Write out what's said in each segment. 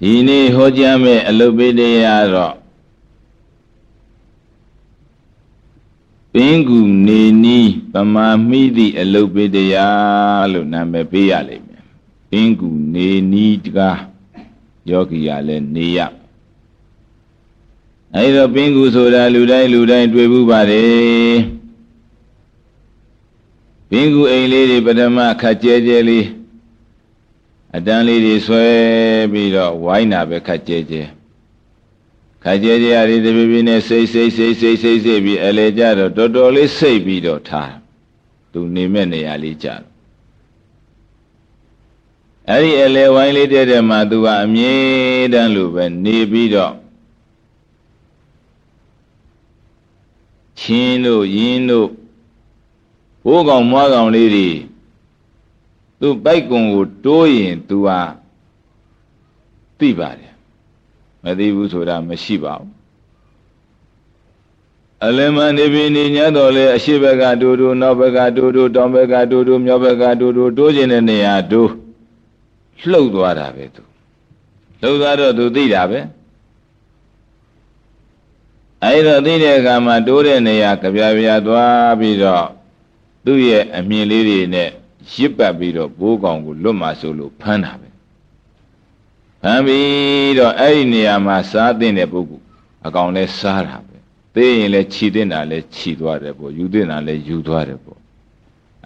ဒီနေ့ဟောကြားမဲ့အလုတ်ပေးတရားတော့ပင်ကူနေနီးပမာမိသည့်အလုတ်ပေးတရားလို့နာမည်ပေးရလိမ့်မယ်ပင်ကူနေနီးတကားယောဂီရလဲနေရအဲဒီတော့ပင်ကူဆိုတာလူတိုင်းလူတိုင်းတွေ့ဘူးပါတယ်ပင်ကူအိမ်လေးတွေပထမခက်ကျဲကျဲလေး အတန်းလေးတွေဆွဲပြီးတော့ဝိုင်းတာပဲခက်ကျဲကျဲခက်ကျဲကျဲရည်တပြပြနဲ့စိတ်စိတ်စိတ်စိတ်စိတ်စိတ်ပြီးအလေကြတော့တော်တော်လေးစိတ်ပြီးတော့ထားသူနေမဲ့နေရာလေးကြတော့အဲ့ဒီအလေဝိုင်းလေးတဲ့တဲ့မှာသူကအမြဲတမ်းလိုပဲနေပြီးတော့ချင်းတို့ယင်းတို့ဘိုးကောင်မွားကောင်လေးတွေ သူပိုက်ကွန်ကိုတိုးရင် तू ဟာသိပါတယ်မသိဘူးဆိုတာမရှိပါဘူးအလမနေပြီနေညတော့လေအရှိဘက်ကတူတူနောက်ဘက်ကတူတူတောင်ဘက်ကတူတူမြောက်ဘက်ကတူတူတိုးခြင်းတဲ့နေရာတိုးလှုပ်သွားတာပဲသူလှုပ်သွားတော့သူသိတာပဲအဲ့တော့သိတဲ့အခါမှာတိုးတဲ့နေရာကြပြပြသွားပြီးတော့သူ့ရဲ့အမြင်လေးတွေနဲ့ ရစ်ပတ်ပြီးတော့ဘိုးကောင်ကိုလွတ်မှဆိုလို့ဖမ်းတာပဲဖမ်းပြီးတော့အဲ့ဒီနေရာမှာစားတဲ့ပုဂ္ဂိုလ်အကောင်လဲစားတာပဲသိရင်လဲခြီတဲ့တာလဲခြီသွားတယ်ပေါ့ယူတဲ့တာလဲယူသွားတယ်ပေါ့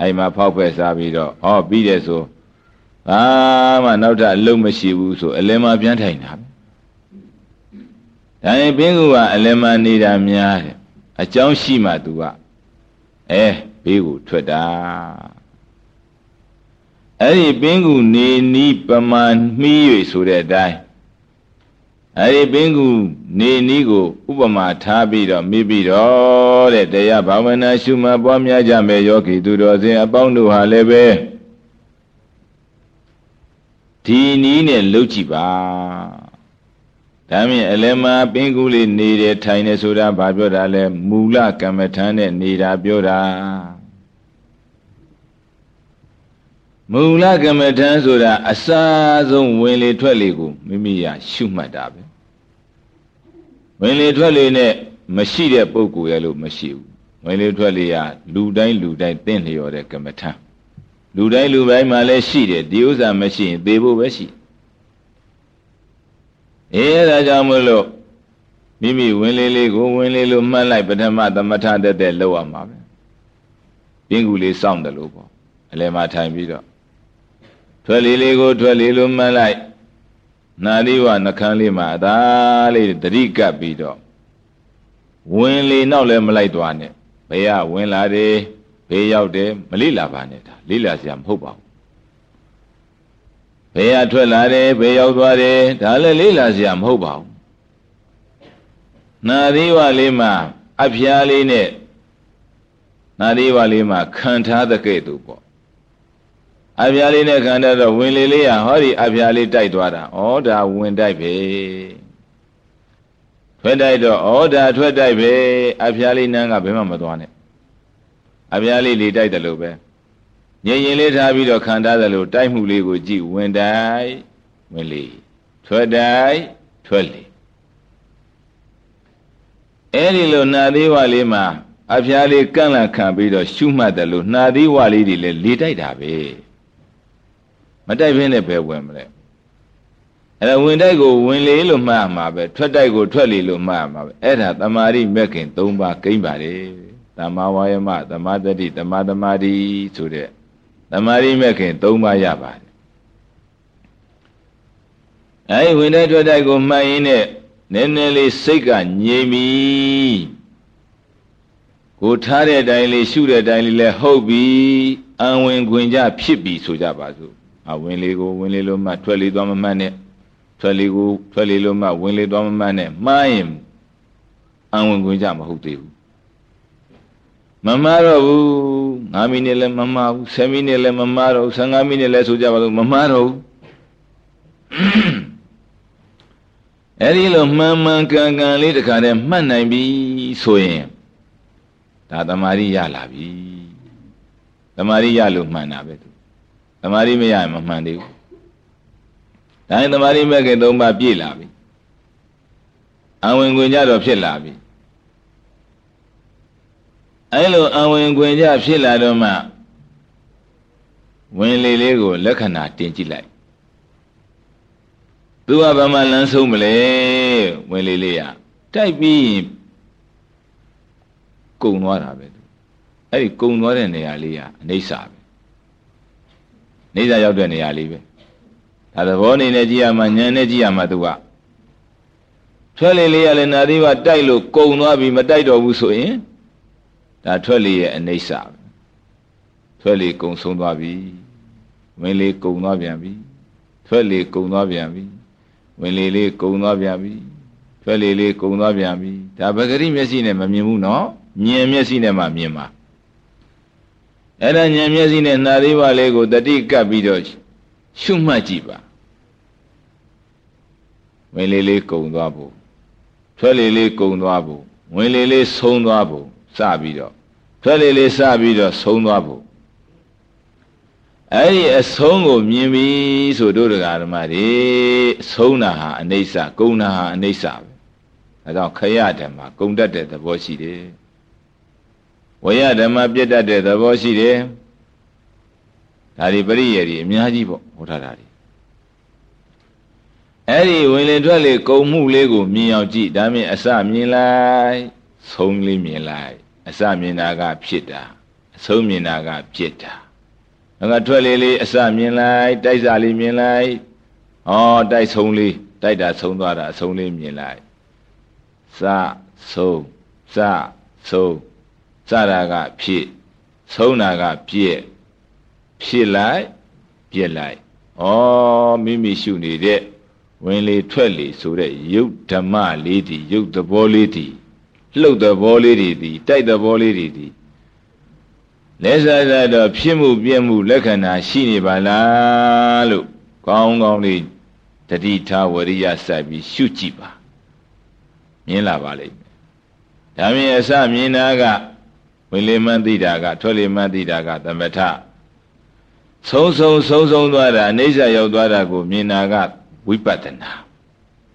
အဲ့မှာဖောက်ဖက်စားပြီးတော့ဟောပြီးတယ်ဆိုအာမှနောက်ထပ်အလုံးမရှိဘူးဆိုအလယ်မှာပြန်ထိုင်တာပဲဒါရင်ဘင်းကူကအလယ်မှာနေတာများတယ်အကြောင်းရှိမှ तू ကအဲဘေးကိုထွက်တာ အဲ့ဒီပင်ကူနေနီးပမာမှီး၍ဆိုတဲ့အတိုင်းအဲ့ဒီပင်ကူနေနီးကိုဥပမာထားပြီးတော့မိပြီးတော့တဲ့တရားဘာဝနာရှုမှတ်ပွားများကြမယ်ယောဂီသူတော်စင်အပေါင်းတို့ဟာလည်းပဲဒီနီးနဲ့လှုပ်ကြည့်ပါဒါမြင်အလယ်မှာပင်ကူလေးနေတယ်ထိုင်နေဆိုတာဘာပြောတာလဲမူလကမ္မထမ်းနဲ့နေတာပြောတာ မူလကမ္မထမ်းဆိုတာအစာဆုံးဝင်လေထွက်လေကိုမိမိရရှုမှတ်တာပဲဝင်လေထွက်လေနဲ့မရှိတဲ့ပုဂ္ဂိုလ်ရဲ့လို့မရှိဘူးဝင်လေထွက်လေကလူတိုင်းလူတိုင်းသင်လျော်တဲ့ကမ္မထမ်းလူတိုင်းလူတိုင်းမှာလည်းရှိတယ်ဒီဥစ္စာမရှိရင်သေဖို့ပဲရှိအဲဒါကြောင့်မလို့မိမိဝင်လေလေးကိုဝင်လေလို့မှတ်လိုက်ပထမသမထတက်တဲ့လောက်ရမှာပဲပြင်းကူလေးစောင့်တယ်လို့ပေါ့အလယ်မှာထိုင်ပြီးတော့ ထွက်လေလေးကိုထွက်လေလို့မှတ်လိုက်နာသီဝနှခမ်းလေးမှာအသာလေးတတိကပ်ပြီးတော့ဝင်လေနောက်လည်းမလိုက်သွားနဲ့ဘယ်ကဝင်လာတယ်ဘေးရောက်တယ်မလိလာပါနဲ့ဒါလိလာစရာမဟုတ်ပါဘူးဘေးကထွက်လာတယ်ဘေးရောက်သွားတယ်ဒါလည်းလိလာစရာမဟုတ်ပါဘူးနာသီဝလေးမှာအဖျားလေးနဲ့နာသီဝလေးမှာခံထားတဲ့ကဲ့သို့ပေါ့ အဖျားလေးနဲ့ခံတဲ့တော့ဝင်လေလေးရဟောဒီအဖျားလေးတိုက်သွားတာဩဒါဝင်တိုက်ပဲထွက်တိုက်တော့ဩဒါထွက်တိုက်ပဲအဖျားလေးနန်းကဘယ်မှမသွားနဲ့အဖျားလေးလေးတိုက်တယ်လို့ပဲငြိမ်ရင်လေးထားပြီးတော့ခံထားတယ်လို့တိုက်မှုလေးကိုကြည့်ဝင်တိုက်ဝင်လေထွက်တိုက်ထွက်လေအဲ့ဒီလိုနှာသေးဝလေးမှာအဖျားလေးကန့်လန့်ခံပြီးတော့ရှုမှတ်တယ်လို့နှာသေးဝလေးတွေလည်းလေတိုက်တာပဲ မတိုက်ဖင်းနဲ့ဘယ်ဝင်မလဲအဲ့ဒါဝင်တိုက်ကိုဝင်လေလို့မှတ်မှာပဲထွက်တိုက်ကိုထွက်လေလို့မှတ်မှာပဲအဲ့ဒါတမာရိမက်ခင်၃ပါးကိမ့်ပါလေတမာဝါယမတမာတတိတမာတမာတိဆိုတဲ့တမာရိမက်ခင်၃ပါးရပါတယ်အဲ့ဝင်တိုက်ထွက်တိုက်ကိုမှတ်ရင်းနဲ့နည်းနည်းလေးစိတ်ကငြိမ်ပြီကိုထားတဲ့အတိုင်းလေးရှုတဲ့အတိုင်းလေးလဲဟုတ်ပြီအံဝင်ခွင်ကြဖြစ်ပြီဆိုကြပါစို့ အဝင်လေးကိုဝင်လေးလို့မှထွက်လေးသွားမမှတ်နဲ့ထွက်လေးကိုထွက်လေးလို့မှဝင်လေးသွားမမှတ်နဲ့မှားရင်အံဝင်ခွင်ကြမဟုတ်သေးဘူးမမှားတော့ဘူး9မိနစ်လည်းမမှားဘူး10မိနစ်လည်းမမှားတော့ဘူး15မိနစ်လည်းဆိုကြပါစို့မမှားတော့ဘူးအဲ့ဒီလိုမှန်မှန်ကန်ကန်လေးတခါတည်းမှတ်နိုင်ပြီဆိုရင်ဒါတမာရီရလာပြီတမာရီရလို့မှန်တာပဲသူ တမာရီမရရင်မမှန်သေးဘူးဒါရင်သမာဓိမဲ့ခင်၃ပါးပြည့်လာပြီအဝင်ခွင်ကြတော့ဖြစ်လာပြီအဲလိုအဝင်ခွင်ကြဖြစ်လာတော့မှဝင်လေလေးကိုလက္ခဏာတင်ကြည့်လိုက်သူကဘာမှလမ်းဆုံးမလဲဝင်လေလေးရတိုက်ပြီးကုံသွားတာပဲအဲ့ဒီကုံသွားတဲ့နေရာလေးကအနိစ္စပဲ နေစာရောက်တဲ့နေရာလေးပဲဒါသဘောနေနဲ့ကြည့်ရမှာဉာဏ်နဲ့ကြည့်ရမှာသူကထွက်လေလေးရလဲနာသီးပါတိုက်လို့ကုံသွားပြီမတိုက်တော့ဘူးဆိုရင်ဒါထွက်လေရဲ့အနိစ္စပဲထွက်လေကုံဆုံးသွားပြီဝင်လေကုံသွားပြန်ပြီထွက်လေကုံသွားပြန်ပြီဝင်လေလေးကုံသွားပြန်ပြီထွက်လေလေးကုံသွားပြန်ပြီဒါပဂရိမျက်စိနဲ့မမြင်ဘူးနော်ဉာဏ်မျက်စိနဲ့မှမြင်ပါ အဲ့ဒါဉာဏ်မျက်စိနဲ့နှာသေးပါလေးကိုတတိကပ်ပြီးတော့ရှုမှတ်ကြည့်ပါဝင်လေလေးကုံသွားဖို့ထွက်လေလေးကုံသွားဖို့ဝင်လေလေးဆုံးသွားဖို့စပြီးတော့ထွက်လေလေးစပြီးတော့ဆုံးသွားဖို့အဲ့ဒီအဆုံးကိုမြင်ပြီဆိုတို့တရားဓမ္မတွေဆုံးတာဟာအနိစ္စကုံတာဟာအနိစ္စပဲဒါကြောင့်ခရဓမ္မကုံတတ်တဲ့သဘောရှိတယ် ဝရဓမ္မပြတ်တတ်တဲ့သဘောရှိတယ်ဒါဒီပရိယေတွေအများကြီးပေါ့ဟောထားတာတွေအဲ့ဒီဝင်လေထွက်လေကုံမှုလေးကိုမြင်အောင်ကြည့်ဒါမြင်အစမြင်လိုက်ဆုံးလေးမြင်လိုက်အစမြင်တာကဖြစ်တာအဆုံးမြင်တာကဖြစ်တာငါထွက်လေလေးအစမြင်လိုက်တိုက်စာလေးမြင်လိုက်ဩတိုက်ဆုံးလေးတိုက်တာဆုံးသွားတာအဆုံးလေးမြင်လိုက်စဆုံးစဆုံး စတာကဖြစ်ဆုံးတာကပြည့်ဖြစ်လိုက်ပြည့်လိုက်ဩမိမိရှုနေတဲ့ဝင်လေထွက်လေဆိုတဲ့ယုတ်ဓမ္မလေးတည်ယုတ်သဘောလေးတည်လှုပ်သဘောလေးတွေတည်တိုက်သဘောလေးတွေတည်လဲစားစားတော့ဖြစ်မှုပြည့်မှုလက္ခဏာရှိနေပါလားလို့ကောင်းကောင်းလေးတတိထားဝရိယစိုက်ပြီးရှုကြည့်ပါမြင်လာပါလိမ့်မယ်ဒါမြင်အစမြင်တာက ဝင်လေမှန်းသိတာကထွက်လေမှန်းသိတာကသမထဆုံးဆုံးဆုံးဆုံးသွားတာအိဋ္ဌရောက်သွားတာကိုမြင်တာကဝိပဿနာ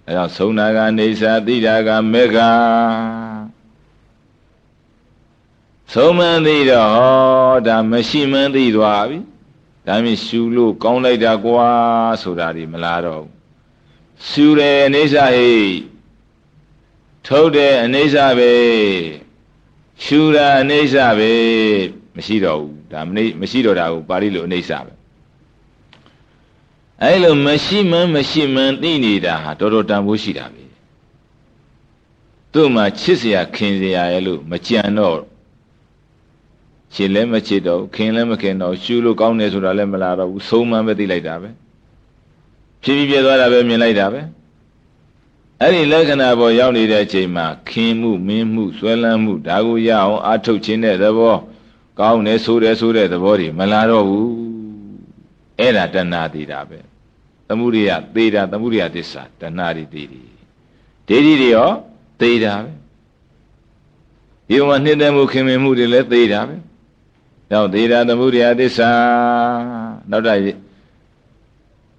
အဲတော့ဆုံးတာကအိဋ္ဌသိတာကမေဃဆုံးမှန်းသိတော့ဟောဒါမရှိမှန်းသိသွားပြီဒါမြင်ရှူလို့ကောင်းလိုက်တာကွာဆိုတာဒီမလားတော့ရှူတယ်အိဋ္ဌဟိထုတ်တယ်အိဋ္ဌပဲ ရှူတာအိဋ္ဌပဲမရှိတော့ဘူးဒါမနေမရှိတော့တာကိုပါဠိလိုအိဋ္ဌပဲအဲလိုမရှိမှန်းမရှိမှန်းသိနေတာဟာတော်တော်တန်ဖိုးရှိတာပဲသူ့မှာချစ်စရာခင်စရာရဲ့လို့မကြံတော့ချစ်လည်းမချစ်တော့ခင်လည်းမခင်တော့ရှူလို့ကောင်းတယ်ဆိုတာလည်းမလာတော့ဘူးဆုံးမှန်းပဲသိလိုက်တာပဲဖြစ်ပြီးပြသွားတာပဲမြင်လိုက်တာပဲ အဲ့ဒီလက္ခဏာပေါ်ရောက်နေတဲ့အချိန်မှာခင်မှုမင်းမှုဆွဲလန်းမှုဒါကိုရအောင်အာထုတ်ခြင်းတဲ့သဘောကောင်းတယ်ဆိုတယ်ဆိုတဲ့သဘောတွေမလာတော့ဘူးအဲ့ဒါတဏှာသေးတာပဲသမုဒိယသေတာသမုဒိယသစ္စာတဏှာတွေသေတယ်ဒိဋ္ဌိတွေရောသေတာပဲဒီမှာနှစ်သက်မှုခင်မင်မှုတွေလည်းသေတာပဲတော့သေတာသမုဒိယသစ္စာနောက်တာ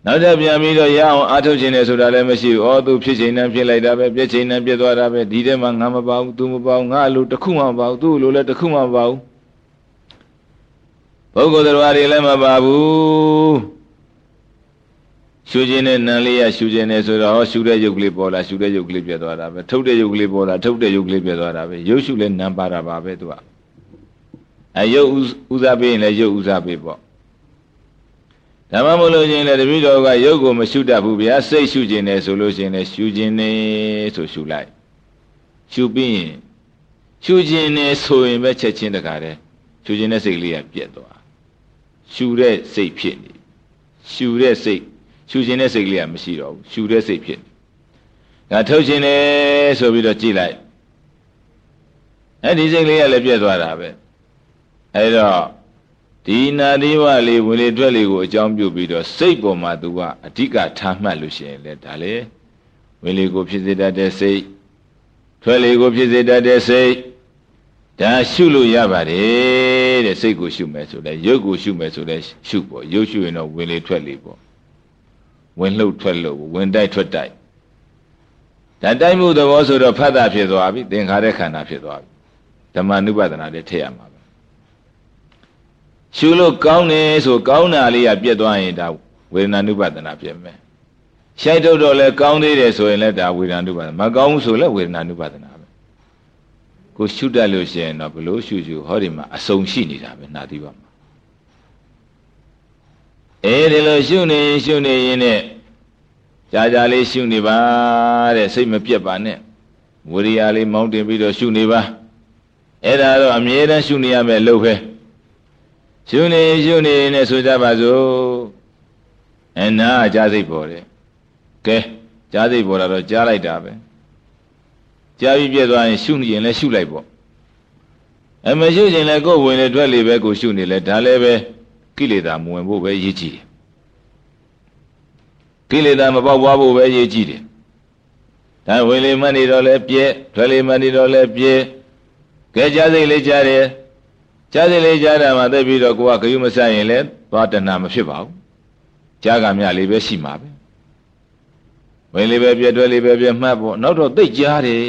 နောက်ထပ်ပြန်ပြီးတော့ရအောင်အာထုတ်ခြင်းနဲ့ဆိုတာလည်းမရှိဘူး။ဩသူဖြစ်ခြင်းနဲ့ဖြစ်လိုက်တာပဲပြည့်ခြင်းနဲ့ပြည့်သွားတာပဲဒီထဲမှာငါမပါဘူးသူမပါဘူးငါအလိုတစ်ခုမှမပါဘူးသူ့လိုလည်းတစ်ခုမှမပါဘူး။ပုဂ္ဂိုလ်တော်တွေလည်းမပါဘူး။ရှုခြင်းနဲ့နံလေးရရှုခြင်းနဲ့ဆိုတော့ဟောရှုတဲ့ယုတ်ကလေးပေါ်လာရှုတဲ့ယုတ်ကလေးပြည့်သွားတာပဲထုတ်တဲ့ယုတ်ကလေးပေါ်လာထုတ်တဲ့ယုတ်ကလေးပြည့်သွားတာပဲရုပ်ရှုလည်းနံပါတာပါပဲသူက။အဲယုတ်ဥစားပေးရင်လည်းယုတ်ဥစားပေးပေါ့ ဓမ္မမို့လို့ချင်းလည်းတပည့်တော်ကရုပ်ကိုမရှုတတ်ဘူးဗျာစိတ်ရှုခြင်းနဲ့ဆိုလို့ရှိရင်လည်းရှုခြင်းနဲ့ဆိုရှုလိုက်ရှုပြီးရင်ရှုခြင်းနဲ့ဆိုရင်ပဲချက်ချင်းတခါတည်းရှုခြင်းနဲ့စိတ်ကလေးကပြက်သွားရှုတဲ့စိတ်ဖြစ်နေရှုတဲ့စိတ်ရှုခြင်းနဲ့စိတ်ကလေးကမရှိတော့ဘူးရှုတဲ့စိတ်ဖြစ်နေဒါထုတ်ခြင်းနဲ့ဆိုပြီးတော့ကြည့်လိုက်အဲ့ဒီစိတ်ကလေးကလည်းပြက်သွားတာပဲအဲ့တော့ ဒီနာတိဝလေးဝင်လေထွက်လေကိုအကြောင်းပြုပြီးတော့စိတ်ပေါ်မှာသူကအဓိကထားမှတ်လို့ရှိရင်လေဒါလေဝင်လေကိုဖြစ်စေတတ်တဲ့စိတ်ထွက်လေကိုဖြစ်စေတတ်တဲ့စိတ်ဒါရှုလို့ရပါတယ်တဲ့စိတ်ကိုရှုမယ်ဆိုလဲရုပ်ကိုရှုမယ်ဆိုလဲရှုပေါ့ရုပ်ရှုရင်တော့ဝင်လေထွက်လေပေါ့ဝင်လှုပ်ထွက်လှုပ်ဝင်တိုက်ထွက်တိုက်ဒါတိုက်မှုသဘောဆိုတော့ဖတ်တာဖြစ်သွားပြီသင်္ခါရခန္ဓာဖြစ်သွားပြီဓမ္မနုပဒနာတွေထည့်ရမှာပဲ ရှုလို့ကောင်းတယ်ဆိုကောင်းတာလေးကပြက်သွားရင်ဒါဝေဒနာနုပဒနာဖြစ်မယ်ရှိုက်တော့တော့လဲကောင်းသေးတယ်ဆိုရင်လည်းဒါဝေဒနာနုပဒနာမကောင်းဘူးဆိုလည်းဝေဒနာနုပဒနာပဲကိုရှုတတ်လို့ရှိရင်တော့ဘလို့ရှုရှုဟောဒီမှာအစုံရှိနေတာပဲနာသီပါမှာအဲဒီလိုရှုနေရှုနေရင်နဲ့ကြာကြာလေးရှုနေပါတဲ့စိတ်မပြတ်ပါနဲ့ဝိရိယလေးမောင်းတင်ပြီးတော့ရှုနေပါအဲ့ဒါတော့အမြဲတမ်းရှုနေရမယ်လို့ပဲ ရှုနေရှုနေနဲ့ဆိုကြပါစို့အနာကြာစိတ်ပေါ်တယ်ကဲကြားစိတ်ပေါ်လာတော့ကြားလိုက်တာပဲကြားပြီးပြည့်သွားရင်ရှုနေရင်လည်းရှုလိုက်ပေါ့အမရှုရင်လည်းကိုယ်ဝင်လေထွက်လေပဲကိုရှုနေလဲဒါလည်းပဲကိလေသာမဝင်ဖို့ပဲရည်ကြည်တယ်ကိလေသာမပေါက်ပွားဖို့ပဲရည်ကြည်တယ်ဒါဝင်လေမှနေတော့လဲပြဲထွက်လေမှနေတော့လဲပြဲကဲကြားစိတ်လေးကြားတယ် ကြားစိတ်လေးကြားတာမှသိပြီးတော့ကိုကဂယုမဆရင်လဲသွားတဏမဖြစ်ပါဘူးကြားကမြလေးပဲရှိမှာပဲဝင်လေးပဲပြတွဲလေးပဲပြမှတ်ဖို့နောက်တော့သိကြားတယ်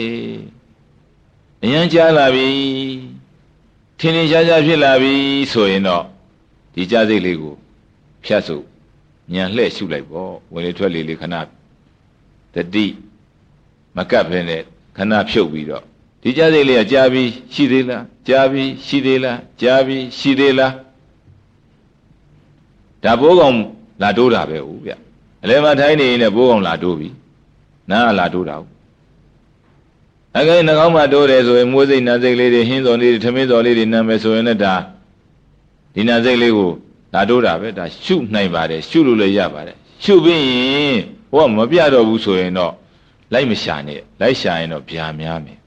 အရန်ကြားလာပြီထင်းထင်းရှားရှားဖြစ်လာပြီဆိုရင်တော့ဒီကြားစိတ်လေးကိုဖြတ်စုညံလှဲ့ရှုလိုက်ပေါ့ဝင်လေထွက်လေလေးခဏတတိမကပ်ဖဲနဲ့ခဏဖြုတ်ပြီးတော့ ဒီကြားစိတ်လေးကကြားပြီးရှိသေးလားကြားပြီးရှိသေးလားကြားပြီးရှိသေးလားဒါဘိုးကောင်လာတိုးတာပဲဦးဗျအလဲမထိုင်းနေရင်လည်းဘိုးကောင်လာတိုးပြီနားလာတိုးတာဦးအကဲနှကောင်းမှတိုးတယ်ဆိုရင်မွေးစိတ်နာစိတ်လေးတွေဟင်းစော်လေးတွေထမင်းစော်လေးတွေနာမယ်ဆိုရင်လည်းဒါဒီနာစိတ်လေးကိုလာတိုးတာပဲဒါရှုနိုင်ပါတယ်ရှုလို့လည်းရပါတယ်ရှုပြီးရင်ဟောမပြတော့ဘူးဆိုရင်တော့လိုက်မရှာနဲ့လိုက်ရှာရင်တော့ဗျာများမယ်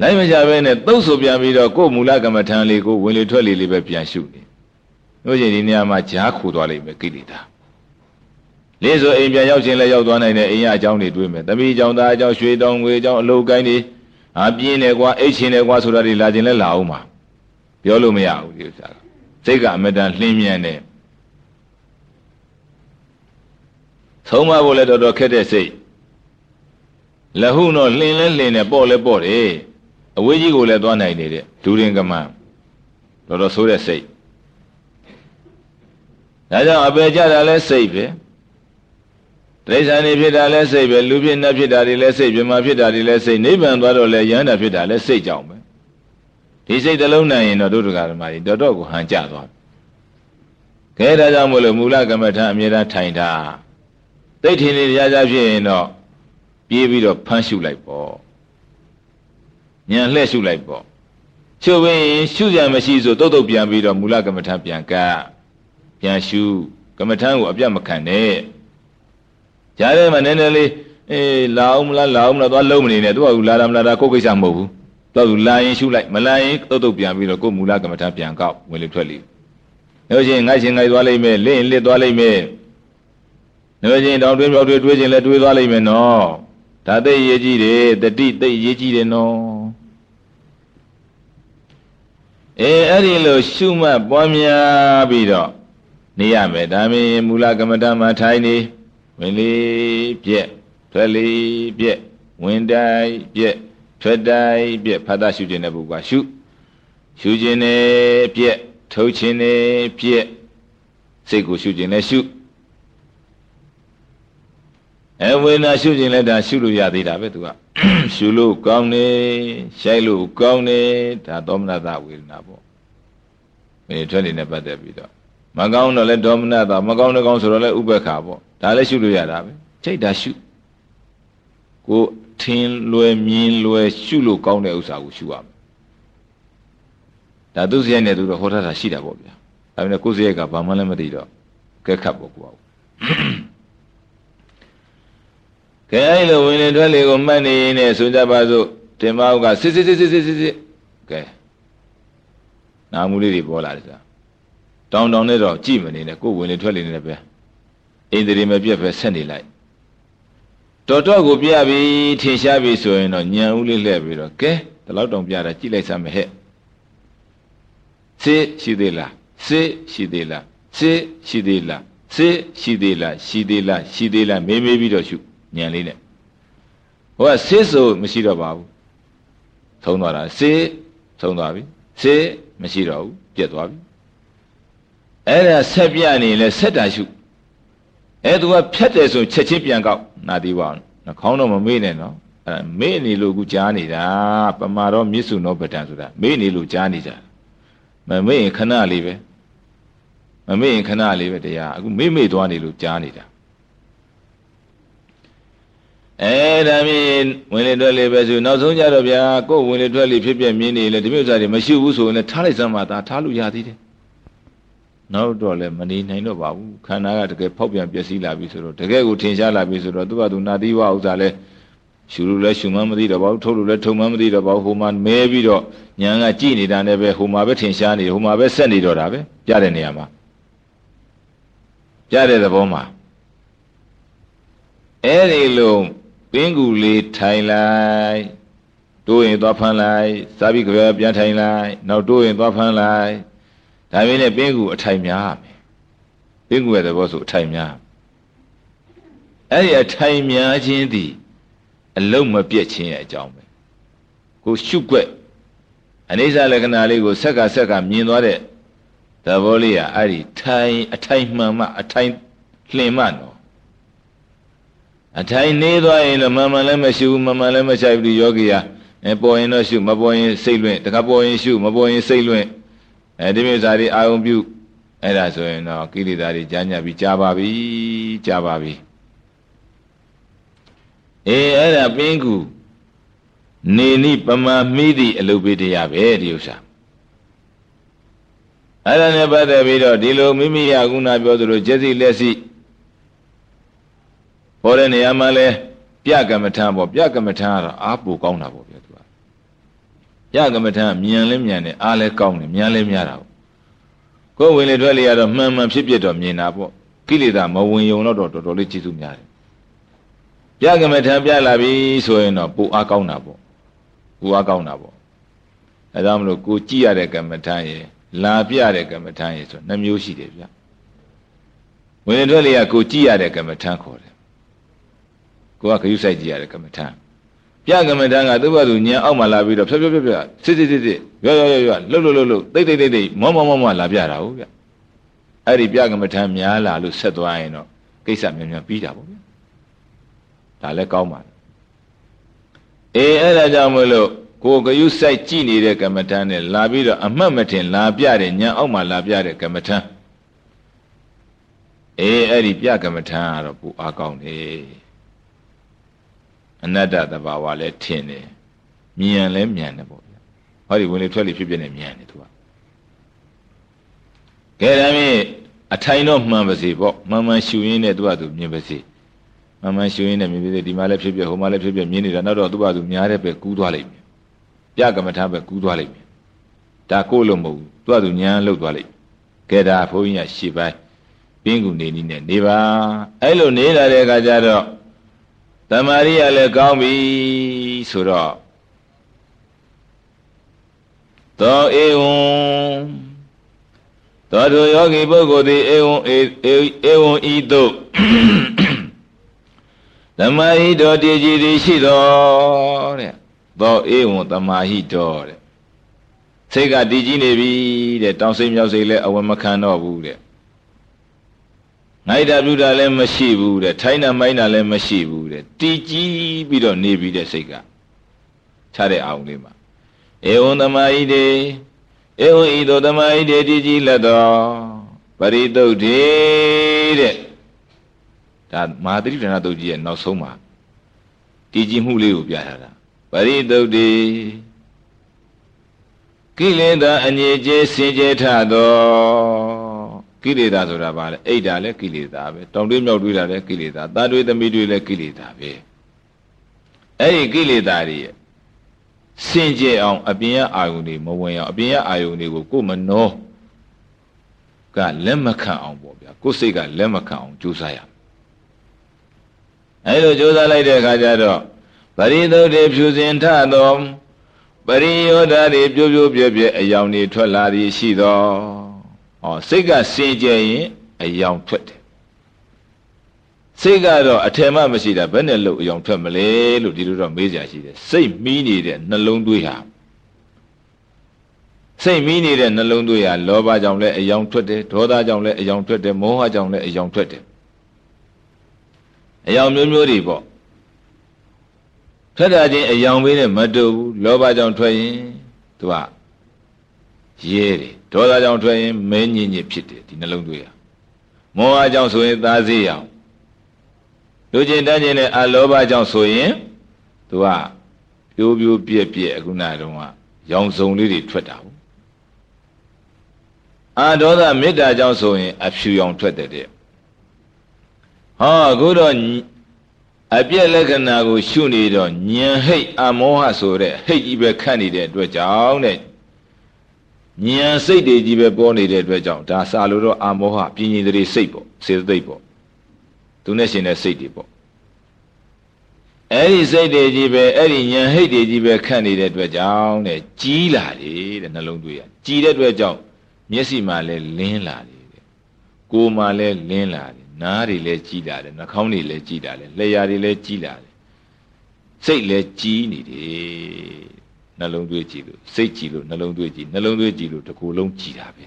လိုက်မရှာပဲနဲ့သုတ်ဆိုပြန်ပြီးတော့ကိုယ်မူလကမ္မထံလေးကိုဝင်လေထွက်လေလေးပဲပြန်ရှုနေတို့ချင်းဒီနေရာမှာဂျားခူသွားလိမ့်မယ်ကိလေသာလေးဆိုအိမ်ပြန်ရောက်ချင်းလည်းရောက်သွားနိုင်တယ်အိမ်ရအကြောင်းတွေတွေးမယ်တမိအကြောင်းသားအကြောင်းရွှေတောင်ငွေအကြောင်းအလုပ်ကိုင်းတွေအာပြင်းတယ်ကွာအိတ်ချင်းတယ်ကွာဆိုတာတွေလာခြင်းလဲလာအောင်ပါပြောလို့မရဘူးဒီဥစ္စာစိတ်ကအမတန်လှင်းမြန်တယ်သုံးမဖို့လည်းတော်တော်ခက်တဲ့စိတ်လဟုတော့လှင်းလဲလှင်းတယ်ပေါ့လဲပေါ့တယ် အဝေးကြီးကိုလည်းသွားနိုင်နေတဲ့ဒူရင်ကမန်တော်တော်ဆိုးတဲ့စိတ်ဒါကြောင့်အပေကြတာလဲစိတ်ပဲတိရစ္ဆာန်တွေဖြစ်တာလဲစိတ်ပဲလူဖြစ်နတ်ဖြစ်တာတွေလဲစိတ်ပြမဖြစ်တာတွေလဲစိတ်နိဗ္ဗာန်သွားတော့လဲယန္တာဖြစ်တာလဲစိတ်ကြောင့်ပဲဒီစိတ်တစ်လုံးနိုင်ရင်တော့တို့တရားဓမ္မတွေတော်တော်ကိုဟန်ကြသွားခဲဒါကြောင့်မို့လို့မူလကမ္မထာအမြဲတမ်းထိုင်တာသိထင်နေကြကြဖြစ်ရင်တော့ပြေးပြီးတော့ဖမ်းရှုလိုက်ပေါ့ ညံလှဲ့ရှုလိုက်ပေါ့ရှုရင်ရှုကြမရှိဆိုတုတ်တုတ်ပြန်ပြီးတော့မူလကမ္မထာပြန်ကပြန်ရှုကမ္မထာကိုအပြတ်မခံနဲ့ကြားထဲမှာနည်းနည်းလေးအေးလာအောင်မလားလာအောင်မလားသွားလုံးမနေနဲ့သူကလာတာမလာတာကိုယ်ကိစ္စမဟုတ်ဘူးတော့သူလာရင်ရှုလိုက်မလာရင်တုတ်တုတ်ပြန်ပြီးတော့ကိုယ်မူလကမ္မထာပြန်ကောက်ဝင်လေထွက်လေလို့ချင်းငိုက်ချင်းငိုက်သွားလိမ့်မယ်လင့်လစ်သွားလိမ့်မယ်လို့ချင်းတောင်တွင်းပြောက်တွေတွေးချင်းလည်းတွေးသွားလိမ့်မယ်နော် ဒါသိရေးကြည့်တယ်တတိသိရေးကြည့်တယ်နော်အဲအဲ့ဒီလိုရှုမှတ်ပွားများပြီးတော့နေရမယ်ဒါမင်းမူလကမ္မဋ္ဌာန်းမှာထိုင်နေဝင်လေပြက်ထွက်လေပြက်ဝင်တိုင်းပြက်ထွက်တိုင်းပြက်ဖတ်တာရှုခြင်းတဲ့ပုဂ္ဂိုလ်ကရှုရှုခြင်းနဲ့ပြက်ထုတ်ခြင်းနဲ့ပြက်စိတ်ကိုရှုခြင်းနဲ့ရှု အဲဝေဒနာရှုခြင်းလည်းဒါရှုလို့ရသေးတာပဲသူကရှုလို့ကောင်းတယ်ရှိုက်လို့ကောင်းတယ်ဒါသောမနတဝေဒနာပေါ့ဒီထွက်နေတဲ့ပတ်သက်ပြီးတော့မကောင်းတော့လဲဒေါမနတာမကောင်းတဲ့ကောင်းဆိုတော့လဲဥပ္ပခါပေါ့ဒါလည်းရှုလို့ရတာပဲချိန်တာရှုကိုထင်းလွယ်မြင်းလွယ်ရှုလို့ကောင်းတဲ့ဥစ္စာကိုရှုရမယ်ဒါသူစရိုက်နဲ့သူတော့ဟောထားတာရှိတာပေါ့ဗျာဒါပေမဲ့ကိုယ်စရိုက်ကဘာမှလည်းမသိတော့ကဲခတ်ပေါ့ကိုက ကဲအဲ့လိုဝင်လေထွက်လေကိုမှတ်နေနေဆိုကြပါစို့တင်မောက်ကစစ်စစ်စစ်စစ်စစ်စစ်ကဲနာမှုလေးတွေပေါ်လာတယ်ဆိုတာတောင်းတောင်းနဲ့တော့ကြည့်မနေနဲ့ကိုယ်ဝင်လေထွက်လေနေတယ်ပဲအိန္ဒြေမပြတ်ပဲဆက်နေလိုက်တော်တော့ကိုပြပြီးထင်ရှားပြီဆိုရင်တော့ညံဦးလေးလှည့်ပြီးတော့ကဲဒီလောက်တောင်ပြတာကြည့်လိုက်စမ်းမယ်ဟဲ့စေးရှိသေးလားစေးရှိသေးလားစေးရှိသေးလားစေရှိသေးလားရှိသေးလားရှိသေးလားမေးမေးပြီးတော့ရှု ညံလေးနဲ့ဟိုကစေဆိုမရှိတော့ပါဘူးသုံးသွားတာစေသုံးသွားပြီစေမရှိတော့ဘူးပြက်သွားပြီအဲ့ဒါဆက်ပြနေလဲဆက်တာရှုအဲ့သူကဖြတ်တယ်ဆိုချက်ချင်းပြန်ကောက်နာသေးပါအောင်နှခေါင်းတော့မမေ့နဲ့နော်အဲမေ့နေလို့ကူကြားနေတာပမာတော့မြစ်စုနောပဒံဆိုတာမေ့နေလို့ကြားနေကြမမေ့ရင်ခဏလေးပဲမမေ့ရင်ခဏလေးပဲတရားအခုမေ့မေ့သွားနေလို့ကြားနေတာ အဲဒါမြင်ဝင်လေတွက်လေပဲဆိုနောက်ဆုံးကြတော့ဗျာကိုယ်ဝင်လေတွက်လေဖြစ်ပြမြင်နေလေဒီမျိုးစားတွေမရှိဘူးဆိုရင်လည်းထားလိုက်စမ်းပါသားထားလို့ရသေးတယ်နောက်တော့လည်းမနေနိုင်တော့ပါဘူးခန္ဓာကတကယ်ဖောက်ပြန်ပျက်စီးလာပြီဆိုတော့တကယ်ကိုထင်ရှားလာပြီဆိုတော့သူကသူနာတိဝဥစ္စာလဲရှူလို့လဲရှူမှမသိတော့ပါဘူးထုတ်လို့လဲထုတ်မှမသိတော့ပါဘူးဟိုမှာမဲပြီးတော့ညာကကြည်နေတာနဲ့ပဲဟိုမှာပဲထင်ရှားနေဟိုမှာပဲဆက်နေတော့တာပဲပြတဲ့နေရာမှာပြတဲ့သဘောမှာအဲ့ဒီလို ပင်ကူလေးထိုင်လိုက်တိုးရင်သွားဖမ်းလိုက်စာပြီးကြွယ်ပြန်ထိုင်လိုက်နောက်တိုးရင်သွားဖမ်းလိုက်ဒါပေမဲ့ပင်ကူအထိုင်များမယ်ပင်ကူရဲ့သဘောဆိုအထိုင်များအဲ့ဒီအထိုင်များခြင်းသည်အလုံးမပြတ်ခြင်းရဲ့အကြောင်းပဲကိုရှုွက်အနိစ္စလက္ခဏာလေးကိုဆက်ကဆက်ကမြင်သွားတဲ့သဘောလေးကအဲ့ဒီထိုင်အထိုင်မှန်မှအထိုင်လှင်မှနော် အထိုင်နေသွားရင်တော့မမှန်လည်းမရှိဘူးမမှန်လည်းမချိုက်ဘူးယောဂီယာအဲပေါ်ရင်တော့ရှုမပေါ်ရင်စိတ်လွင့်တခါပေါ်ရင်ရှုမပေါ်ရင်စိတ်လွင့်အဲဒီမျိုးစားတွေအာယုံပြုအဲ့ဒါဆိုရင်တော့ကိလေသာတွေကြာညပြီးကြာပါပြီကြာပါပြီအေးအဲ့ဒါပင်ကူနေနိပမာမိသည့်အလုပ်ပေးတရားပဲဒီဥစ္စာအဲ့ဒါနဲ့ပတ်သက်ပြီးတော့ဒီလိုမိမိရကုဏပြောသလိုကျက်စီလက်စီ ဟောတဲ့နေရာမှာလဲပြကမ္မထံပေါ့ပြကမ္မထံကတော့အားပူကောင်းတာပေါ့ဗျာသူကပြကမ္မထံမြန်လဲမြန်တယ်အားလဲကောင်းတယ်မြန်လဲများတာပေါ့ကိုယ်ဝင်လေထွက်လေရတော့မှန်မှန်ဖြစ်ဖြစ်တော့မြင်တာပေါ့ကိလေသာမဝင်ယုံတော့တော်တော်လေးကျေစုများတယ်ပြကမထံပြလာပြီဆိုရင်တော့ပူအားကောင်းတာပေါ့ပူအားကောင်းတာပေါ့အဲဒါမလို့ကိုကြည့်ရတဲ့ကမ္မထံရယ်လာပြတဲ့ကမ္မထံရယ်ဆိုနှမျိုးရှိတယ်ဗျဝင်ထွက်လေကကိုကြည့်ရတဲ့ကမ္မထံခေါ်တယ် ကိုကခရုစိုက်ကြည့်ရတဲ့ကမ္မထံပြကမ္မထံကသူ့ဘသူညံအောက်မှာလာပြီးတော့ဖြောဖြောဖြောဖြောစစ်စစ်စစ်စစ်ရွရွရွရွလှုပ်လှုပ်လှုပ်လှုပ်တိတ်တိတ်တိတ်တိတ်မောမောမောမောလာပြတာဟုတ်ဗျအဲ့ဒီပြကမ္မထံများလာလို့ဆက်သွားရင်တော့ကိစ္စမြန်မြန်ပြီးတာပေါ့ဗျဒါလည်းကောင်းပါလားအေးအဲ့ဒါကြောင့်မလို့ကိုယ်ကယူစိုက်ကြည့်နေတဲ့ကမ္မထမ်းနဲ့လာပြီးတော့အမှတ်မထင်လာပြတဲ့ညာအောက်မှာလာပြတဲ့ကမ္မထမ်းအေးအဲ့ဒီပြကမ္မထမ်းကတော့ပူအားကောင်းတယ် အနတ္တတဘာဝလည်းထင်တယ်မြန်လည်းမြန်တယ်ပေါ့ဗျာဟောဒီဝင်လေထွက်လေဖြစ်ဖြစ်နေမြန်တယ်သူကကဲဒါမြင့်အထိုင်တော့မှန်ပါစေပေါ့မှန်မှန်ရှူရင်းနဲ့သူကသူမြင်ပါစေမမှန်ရှူရင်းနဲ့မြင်ပြီးဒီမှာလည်းဖြစ်ဖြစ်ဟိုမှာလည်းဖြစ်ဖြစ်မြင်နေတာနောက်တော့သူ့ဘာသူများတဲ့ပဲကူးသွားလိမ့်မယ်ပြကမ္မထာပဲကူးသွားလိမ့်မယ်ဒါကိုလို့မဟုတ်ဘူးသူ့ဘာသူညာလှုပ်သွားလိမ့်ကဲဒါဘုန်းကြီးကရှေ့ပိုင်းပင်းကူနေနည်းနဲ့နေပါအဲ့လိုနေလာတဲ့အခါကျတော့ တမာရိယလည်းကောင်းပြီဆိုတော့သောဧဝံသောထိုယောဂီပုဂ္ဂိုလ်သည်ဧဝံဧဝံဤသို့သမာဟိတောတည်ကြည်သည်ရှိတော်တဲ့သောဧဝံသမာဟိတောတဲ့စိတ်ကတည်ကြည်နေပြီတဲ့တောင်စိတ်မြောက်စိတ်လည်းအဝမခံတော့ဘူးတဲ့ နိုင်တာပြုတာလည်းမရှိဘူးတဲ့ထိုင်းတာမိုင်းတာလည်းမရှိဘူးတဲ့တည်ကြည်ပြီးတော့နေပြီတဲ့စိတ်ကခြားတဲ့အောင်လေးမှာဧဝံသမာဟိတေဧဝံဤသို့သမာဟိတေတည်ကြည်လက်တော်ပရိသုတ်တေတဲ့ဒါမဟာသတိပ္ပဏတုတ်ကြီးရဲ့နောက်ဆုံးမှာတည်ကြည်မှုလေးကိုပြထားတာပရိသုတ်တိကိလေသာအငြိကျေစင်ကြဲထသော ကိလေသာဆိုတာဘာလဲအိတ်တာလည်းကိလေသာပဲတောင်တွေးမြောက်တွေးတာလည်းကိလေသာသာတွေးသမီးတွေလည်းကိလေသာပဲအဲ့ဒီကိလေသာတွေစင်ကြဲအောင် အပြင်ရအာယုန်တွေမဝင်အောင်အပြင်ရအာယုန်တွေကိုကိုယ်မနှောကလက်မခံအောင်ပေါ့ဗျာကိုယ်စိတ်ကလက်မခံအောင်ကြိုးစားရအဲလိုကြိုးစားလိုက်တဲ့အခါကျတော့ပရိသုတ်တွေဖြူစင်ထသောပရိယောဓာတွေပြိုးပြိုးပြဲပြဲအယောင်တွေထွက်လာသည်ရှိသော ဟောစိတ်ကစင်ကြယ်ရင်အယောင်ထွက်တယ်စိတ်ကတော့အထယ်မှမရှိတာဘယ်နဲ့လို့အယောင်ထွက်မလဲလို့ဒီလိုတော့မေးကြရှိတယ်စိတ်မီးနေတဲ့နှလုံးသွေးဟာစိတ်မီးနေတဲ့နှလုံးသွေးဟာလောဘကြောင့်လည်းအယောင်ထွက်တယ်ဒေါသကြောင့်လည်းအယောင်ထွက်တယ်မောဟကြောင့်လည်းအယောင်ထွက်တယ်အယောင်မျိုးမျိုးတွေပေါ့ထွက်တာချင်းအယောင်ပေးနဲ့မတူဘူးလောဘကြောင့်ထွက်ရင်သူက ရဲတယ်ဒေါသကြောင့်ထွက်ရင်မဲညင်ညစ်ဖြစ်တယ်ဒီနှလုံးသွေးဟာမောဟကြောင့်ဆိုရင်သားစေးအောင်လူချင်းတန်းချင်းနဲ့အလောဘကြောင့်ဆိုရင်သူကပြိုးပြိုးပြက်ပြက်အခုနတုန်းကရောင်စုံလေးတွေထွက်တာဘူးအာဒေါသမေတ္တာကြောင့်ဆိုရင် အဖြူရောင်ထွက်တဲ့တဲ့ဟောအခုတော့အပြည့်လက္ခဏာကိုရှုနေတော့ညံဟိတ်အမောဟဆိုတဲ့ဟိတ်ကြီးပဲခတ်နေတဲ့အတွက်ကြောင့်တဲ့ ဉာဏ်စိတ်တွေကြီးပဲပေါ်နေတဲ့အတွက်ကြောင့်ဒါစာလို့တော့အာမောဟပြင်းရင်တွေစိတ်ပေါ့စေတသိက်ပေါ့သူနဲ့ရှင်တဲ့စိတ်တွေပေါ့အဲ့ဒီစိတ်တွေကြီးပဲအဲ့ဒီဉာဏ်ဟိတ်တွေကြီးပဲခန့်နေတဲ့အတွက်ကြောင့်တဲ့ကြီးလာတယ်တဲ့နှလုံးသွေးရကြီးတဲ့အတွက်ကြောင့်မျက်စိမှလည်းလင်းလာတယ်တဲ့ကိုယ်မှလည်းလင်းလာတယ်နားတွေလည်းကြီးလာတယ်နှာခေါင်းတွေလည်းကြီးလာတယ်လျှာတွေလည်းကြီးလာတယ်စိတ်လည်းကြီးနေတယ် နှလုံးသွေးကြည့်လို့စိတ်ကြည့်လို့နှလုံးသွေးကြည့်နှလုံးသွေးကြည့်လို့တစ်ခုလုံးကြည်တာပဲ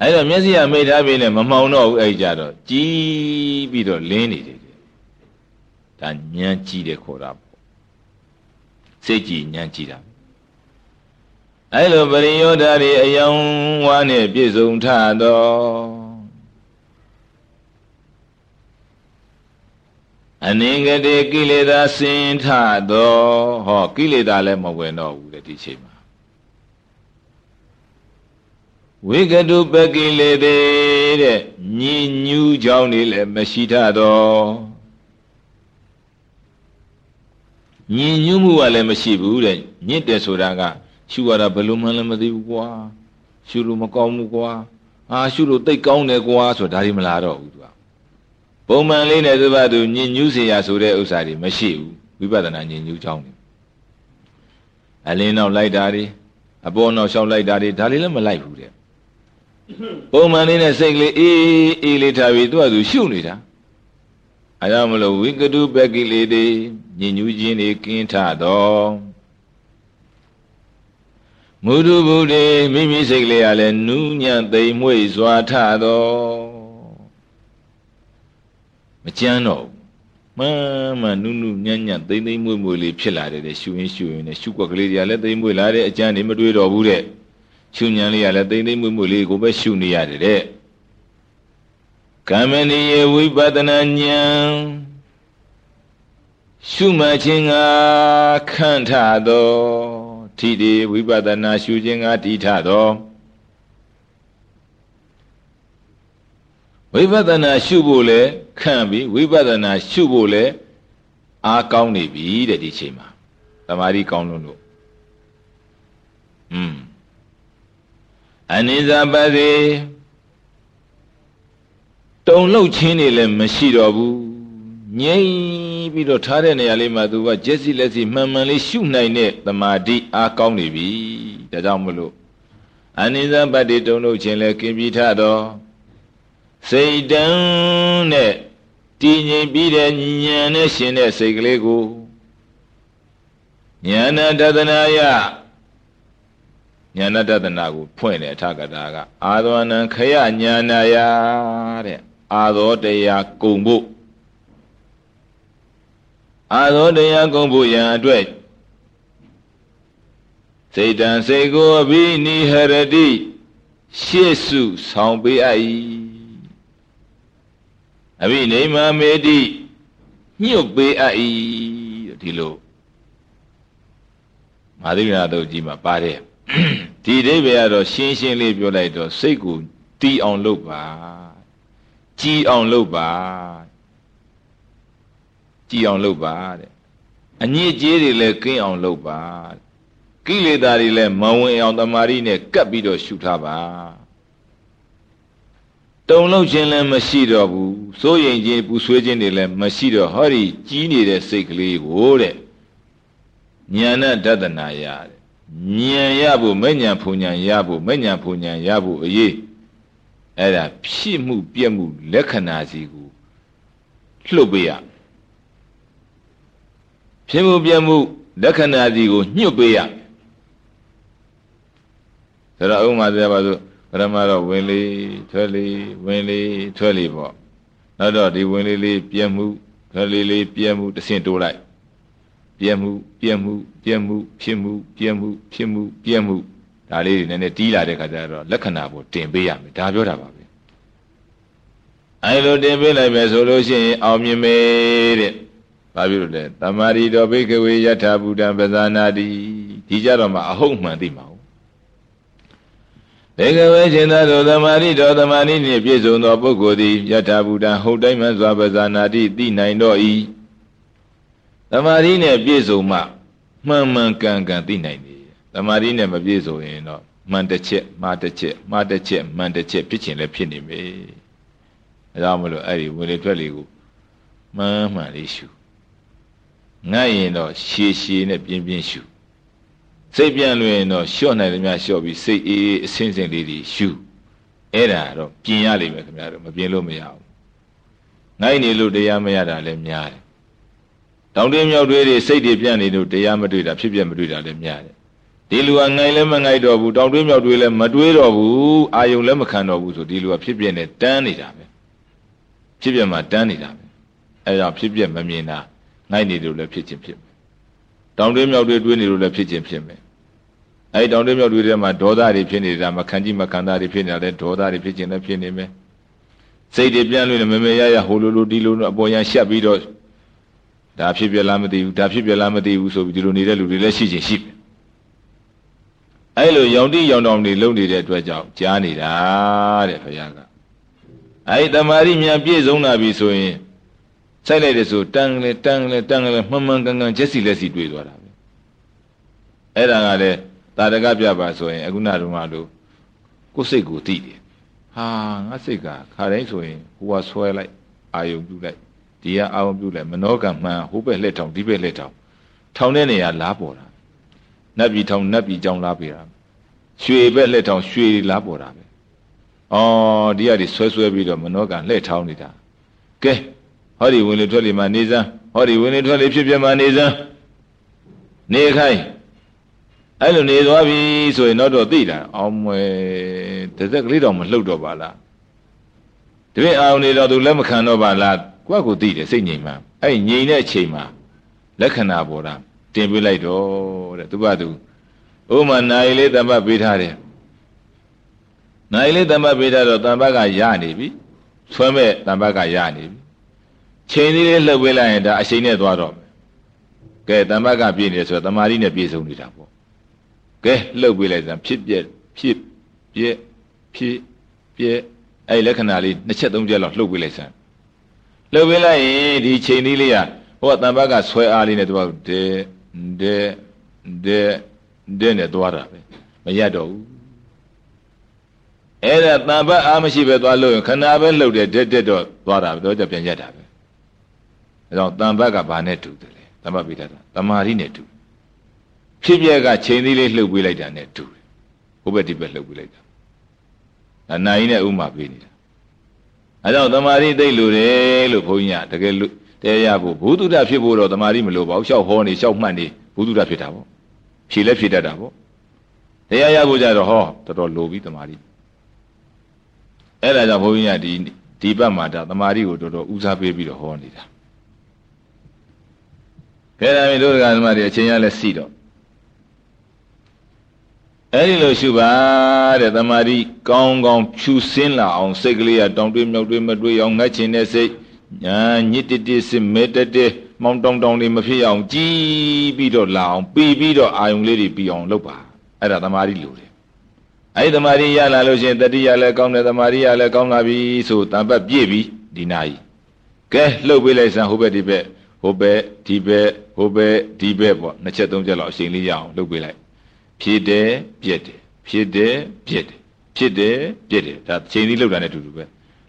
အဲ့တော့မျက်စိကမိတ်ထားပြီးနဲ့မမှောင်တော့ဘူးအဲ့ကြတော့ကြည်ပြီးတော့လင်းနေတယ်ဒါဉာဏ်ကြည့်တယ်ခေါ်တာပေါ့စိတ်ကြည်ဉာဏ်ကြည့်တာအဲ့လိုပရိယောဓာတွေအယောင်ဝါနဲ့ပြည့်စုံထတော့ အနင်္ဂတေကိလေသာစင်ထသောဟောကိလေသာလည်းမဝင်တော့ဘူးတဲ့ဒီချိန်မှာဝိကတုပကိလေသေတဲ့ညင်ညူးကြောင်းနေလည်းမရှိထတော့ညင်ညူးမှုကလည်းမရှိဘူးတဲ့ညစ်တယ်ဆိုတာကရှုရတာဘယ်လိုမှလည်းမသိဘူးကွာရှုလို့မကောင်းဘူးကွာအာရှုလို့တိတ်ကောင်းတယ်ကွာဆိုတာဒါတွေမလာတော့ဘူးသူက ပုံမှန်လေးနဲ့သဘာသူညင်ညူးเสียဆိုတဲ့ဥစ္စာတွေမရှိဘူးဝိပဿနာညင်ညူးကြောင်းတယ်အလင်းနောက်လိုက်တာတွေအပေါ်နောက်လျှောက်လိုက်တာတွေဒါလေးလည်းမလိုက်ဘူးတဲ့ပုံမှန်လေးနဲ့စိတ်ကလေးအေးအေးလေးထားပြီးသူ့အသူရှုနေတာအဲဒါမလို့ဝိကတုပကိလေတေညင်ညူးခြင်းတွေကင်းထတော့မုဒုဗုဒ္ဓေမိမိစိတ်ကလေးကလည်းနူးညံ့သိမ်မွေ့စွာထတော့ မကြမ်းတော့မှန်မှန်နုနုညံ့ညံ့သိမ့်သိမ့်မွေ့မွေ့လေးဖြစ်လာတယ်တဲ့ရှူရင်းရှူရင်းနဲ့ရှုွက်ကလေးတွေကလည်းသိမ့်မွေ့လာတဲ့အကြမ်းနေမတွေးတော့ဘူးတဲ့ရှုညံလေးကလည်းသိမ့်သိမ့်မွေ့မွေ့လေးကိုပဲရှုနေရတယ်တဲ့ကမ္မဏီယဝိပဿနာဉာဏ်ရှုမှတ်ခြင်းကခန့်ထသောထိတိဝိပဿနာရှုခြင်းကတိထသော ဝိပဿနာရှုဖို့လဲခံပြီးဝိပဿနာရှုဖို့လဲအားကောင်းနေပြီတဲ့ဒီချိန်မှာတမာရီကောင်းလို့လို့อืมအနိစ္စပတိတုံလှုပ်ခြင်းတွေလည်းမရှိတော့ဘူးငြိမ့်ပြီးတော့ထားတဲ့နေရာလေးမှာသူကကျက်စီလက်စီမှန်မှန်လေးရှုနိုင်တဲ့တမာတိအားကောင်းနေပြီဒါကြောင့်မလို့အနိစ္စပတိတုံလှုပ်ခြင်းလည်းကင်းပြီးထတော့ စိတ်တန်းနဲ့တည်ငြိမ်ပြီးတဲ့ဉာဏ်နဲ့ရှင်တဲ့စိတ်ကလေးကိုဉာဏတဒနာယဉာဏတဒနာကိုဖွင့်တဲ့အထကတာကအာသောနံခယညာနာယတဲ့အာသောတရားကုံဖို့အာသောတရားကုံဖို့ရန်အတွက်စိတ်တံစိတ်ကိုအဘိနိဟရတိရှေ့စုဆောင်ပေးအပ်၏ အဘိနိမမေတိညှုတ်ပေးအပ်၏ဒီလိုမာသီနာတို့ကြီးမှာပါတယ်ဒီအိဗေကတော့ရှင်းရှင်းလေးပြောလိုက်တော့စိတ်ကိုတီးအောင်လုပ်ပါကြည်အောင်လုပ်ပါကြည်အောင်လုပ်ပါတဲ့အညစ်အကြေးတွေလည်းကင်းအောင်လုပ်ပါကိလေသာတွေလည်းမဝင်အောင်တမာရီနဲ့ကပ်ပြီးတော့ရှုထားပါ တုံလုံးခြင်းလည်းမရှိတော့ဘူးစိုးရင်ခြင်းပူဆွေးခြင်းတွေလည်းမရှိတော့ဟောဒီကြီးနေတဲ့စိတ်ကလေးကိုတဲ့ညာနဲ့တဒနာရတယ်ဉာဏ်ရဖို့မဲ့ညာဖူညာရဖို့မဲ့ညာဖူညာရဖို့အရေးအဲ့ဒါဖြစ်မှုပြက်မှုလက္ခဏာစီကိုလှုပ်ပေးရဖြစ်မှုပြက်မှုလက္ခဏာစီကိုညှွတ်ပေးရဆိုတော့ဥပမာပြပါစို့ ပရမတော့ဝင်လေထွက်လေဝင်လေထွက်လေပေါ့နောက်တော့ဒီဝင်လေလေးပြက်မှုထွက်လေလေးပြက်မှုတစ်ဆင့်တိုးလိုက်ပြက်မှုပြက်မှုပြက်မှုဖြစ်မှုပြက်မှုဖြစ်မှုပြက်မှုဒါလေးတွေနည်းနည်းတီးလာတဲ့ခါကျတော့လက္ခဏာကိုတင်ပေးရမယ်ဒါပြောတာပါပဲအဲလိုတင်ပေးလိုက်ပဲဆိုလို့ရှိရင်အောင်မြင်မယ်တဲ့ဘာဖြစ်လို့လဲတမာရီတော်ဘိကဝေယထာဘူတံပဇာနာတိဒီကြတော့မှအဟုတ်မှန်သိမှာ ဘေကဝေရှင်သာသောသမာဓိတော်သမာဓိနှင့်ပြည့်စုံသောပုဂ္ဂိုလ်သည်ယထာဘူတံဟုတ်တိုင်းမှစွာပဇာနာတိသိနိုင်တော့၏သမာဓိနဲ့ပြည့်စုံမှမှန်မှန်ကန်ကန်သိနိုင်တယ်သမာဓိနဲ့မပြည့်စုံရင်တော့မှန်တစ်ချက်မှားတစ်ချက်မှားတစ်ချက်မှန်တစ်ချက်ဖြစ်ခြင်းလည်းဖြစ်နေမယ်အဲဒါမလို့အဲ့ဒီဝင်လေထွက်လေကိုမှန်မှန်လေးရှုငတ်ရင်တော့ရှည်ရှည်နဲ့ပြင်းပြင်းရှု စိတ်ပြန်လွင်တော့လျှော့နိုင်တယ်များလျှော့ပြီးစိတ်အေးအေးအစင်းစင်းလေးတွေရှုအဲ့ဒါတော့ပြင်ရလိမ့်မယ်ခင်ဗျားတို့မပြင်လို့မရဘူးငိုက်နေလို့တရားမရတာလည်းများတယ်တောင်တင်းမြောက်တွေးတွေစိတ်တွေပြန့်နေလို့တရားမတွေ့တာဖြစ်ပြမတွေ့တာလည်းများတယ်ဒီလူကငိုင်လည်းမငိုက်တော့ဘူးတောင်တွေးမြောက်တွေးလည်းမတွေးတော့ဘူးအာယုံလည်းမခံတော့ဘူးဆိုဒီလူကဖြစ်ပြနဲ့တန်းနေတာပဲဖြစ်ပြမှာတန်းနေတာပဲအဲ့ဒါဖြစ်ပြမမြင်တာငိုက်နေလို့လည်းဖြစ်ချင်းဖြစ် မယ်တောင်တွေးမြောက်တွေးတွေးနေလို့လည်းဖြစ်ချင်းဖြစ်မယ်အဲဒီတောင်တွေးမြောက်တွေးထဲမှာဒေါသတွေဖြစ်နေတာမခံကြည့်မခံတာတွေဖြစ်နေတာလည်းဒေါသတွေဖြစ်ချင်းလည်းဖြစ်နေမယ်စိတ်တွေပြန့်လို့လည်းမမေရရဟိုလိုလိုဒီလိုလိုအပေါ်ရန်ရှက်ပြီးတော့ဒါဖြစ်ပြလားမသိဘူးဒါဖြစ်ပြလားမသိဘူးဆိုပြီးဒီလိုနေတဲ့လူတွေလည်းရှိချင်းရှိတယ်အဲလိုရောင်တိရောင်တောင်တွေလုံနေတဲ့အတွက်ကြောင့်ကြားနေတာတဲ့ခရကအဲဒီတမာရီမြန်ပြည့်စုံလာပြီဆိုရင် စိုက်လိုက်တယ်ဆိုတန်းလေတန်းလေတန်းလေမှန်မှန်ကန်ကန်ချက်စီလက်စီတွေ့သွားတာပဲအဲ့ဒါကလည်းတာရကပြပါဆိုရင်အခုနတုန်းကလို့ကိုယ်စိတ်ကိုသိတယ်ဟာငါစိတ်ကခါတိုင်းဆိုရင်ဟိုကဆွဲလိုက်အာယုံပြုလိုက်ဒီကအာယုံပြုလိုက်မနောကမှန်ဟိုဘက်လက်ထောင်ဒီဘက်လက်ထောင်ထောင်တဲ့နေရာလားပေါ်တာနတ်ပြည်ထောင်နတ်ပြည်ကြောင်းလားပေးတာရွှေဘက်လက်ထောင်ရွှေလားပေါ်တာပဲအော်ဒီကဒီဆွဲဆွဲပြီးတော့မနောကလှည့်ထောင်နေတာကဲ ဟောဒီဝင်လေထွက်လေမှာနေစမ်းဟောဒီဝင်လေထွက်လေဖြစ်ပြမှာနေစမ်းနေခိုင်းအဲ့လိုနေသွားပြီဆိုရင်တော့သိတာအောင်မွယ်တစ်သက်ကလေးတော့မလှုပ်တော့ပါလားတပည့်အောင်နေတော့သူလက်မခံတော့ပါလားကိုယ့်ကိုသိတယ်စိတ်ငြိမ်မှအဲ့ငြိမ်တဲ့အချိန်မှာလက္ခဏာပေါ်တာတင်ပေးလိုက်တော့တဲ့သူကသူဥမာနိုင်လေးတမ္ပတ်ပေးထားတယ်နိုင်လေးတမ္ပတ်ပေးထားတော့တမ္ပတ်ကရနေပြီဆွဲမဲ့တမ္ပတ်ကရနေပြီ ချိန်လေးလေးလှုပ်ပေးလိုက်ရင်ဒါအချိန်နဲ့သွားတော့မယ်ကဲတမ္ပတ်ကပြည့်နေဆိုတော့တမာရီနဲ့ပြည့်စုံနေတာပေါ့ကဲလှုပ်ပေးလိုက်စမ်းဖြစ်ပြက်ဖြစ်ပြက်ဖြစ်ပြက်အဲ့လက္ခဏာလေးနှစ်ချက်သုံးချက်လောက်လှုပ်ပေးလိုက်စမ်းလှုပ်ပေးလိုက်ရင်ဒီချိန်လေးလေးကဟိုကတမ္ပတ်ကဆွဲအားလေးနဲ့သူကဒဲဒဲဒဲဒဲနဲ့သွားတာပဲမရတော့ဘူးအဲ့ဒါတမ္ပတ်အားမရှိပဲသွားလို့ရင်ခဏပဲလှုပ်တယ်တက်တက်တော့သွားတာပဲတော့ကြပြန်ရက်တာပဲ အဲတော့တမ္ပတ်ကဘာနဲ့တူတယ်လဲတမ္ပတ်ပိဋကတမာရီနဲ့တူဖြစ်ပြက်ကချိန်သေးလေးလှုပ်ပေးလိုက်တာနဲ့တူတယ်ဟိုဘက်ဒီဘက်လှုပ်ပေးလိုက်တာဒါနိုင်နဲ့ဥမာပေးနေတာအဲတော့တမာရီသိလို့တယ်လို့ဘုန်းကြီးကတကယ်လို့တရားဖို့ဘုသူဒ္ဓဖြစ်ဖို့တော့တမာရီမလိုပါဘူးရှောက်ဟောနေရှောက်မှတ်နေဘုသူဒ္ဓဖြစ်တာပေါ့ဖြေလဲဖြေတတ်တာပေါ့တရားရဖို့ကြတော့ဟောတော်တော်လိုပြီတမာရီအဲ့ဒါကြောင့်ဘုန်းကြီးကဒီဒီဘက်မှာဒါတမာရီကိုတော်တော်ဦးစားပေးပြီးတော့ဟောနေတာ ခဲဒါမြင်တို့ကဓမ္မတွေအချင်းရလဲစီတော့အဲ့ဒီလိုရှုပါတဲ့တမာရီကောင်းကောင်းဖြူစင်းလာအောင်စိတ်ကလေးကတောင်တွေးမြောက်တွေးမတွေးအောင်ငတ်ချင်တဲ့စိတ်ညာညစ်တတစစ်မဲတတမောင်းတောင်တောင်တွေမဖြစ်အောင်ကြည်ပြီးတော့လာအောင်ပြီးပြီးတော့အာယုံလေးတွေပြီးအောင်လုပ်ပါအဲ့ဒါတမာရီလိုတယ်အဲ့ဒီတမာရီရလာလို့ရှိရင်တတိယလည်းကောင်းတယ်တမာရီရလည်းကောင်းလာပြီဆိုတန်ပတ်ပြည့်ပြီဒီနာကြီးကဲလှုပ်ပေးလိုက်စမ်းဟိုဘက်ဒီဘက် ဟိုဘက်ဒီဘက်ဟိုဘက်ဒီဘက်ပေါ့နှစ်ချက်သုံးချက်လောက်အချိန်လေးရအောင်လုပ်ပေးလိုက်ဖြစ်တယ်ပြက်တယ်ဖြစ်တယ်ပြက်တယ်ဖြစ်တယ်ပြက်တယ်ဒါချိန်လေးလောက်တာနဲ့အတူတူပဲ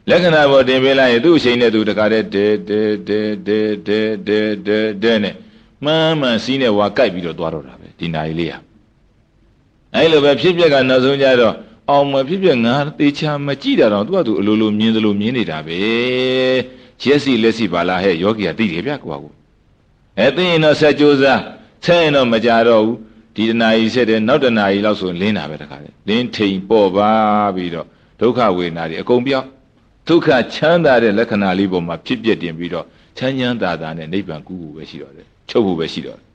လက္ခဏာပေါ်တင်ပေးလိုက်ရင်သူ့အချိန်နဲ့သူတခါတည်းတဲတဲတဲတဲတဲတဲတဲတဲနဲ့မှန်မှန်စီးနဲ့ဝါကြိုက်ပြီးတော့သွားတော့တာပဲဒီနာရီလေးဟာအဲလိုပဲဖြစ်ပြက်ကနောက်ဆုံးကြတော့အောင်မဖြစ်ဖြစ်ငါသေချာမကြည့်တာတော့သူကသူအလိုလိုမြင်သလိုမြင်နေတာပဲ ရက်စီလက်စီပါလားဟဲ့ယောဂီကသိတယ်ဗျကွာကိုအဲသိရင်တော့ဆက်ကြိုးစားဆက်ရင်တော့မကြတော့ဘူးဒီတနာကြီးဆက်တယ်နောက်တနာကြီးလောက်ဆိုရင်လင်းတာပဲတခါလေလင်းထိန်ပေါ်ပါပြီးတော့ဒုက္ခဝေဒနာတွေအကုန်ပြောင်းဒုက္ခချမ်းသာတဲ့လက္ခဏာလေးပေါ်မှာဖြစ်ပြတင်ပြီးတော့ချမ်းချမ်းသာသာနဲ့နိဗ္ဗာန်ကူးဖို့ပဲရှိတော့တယ်ချုပ်ဖို့ပဲရှိတော့တယ်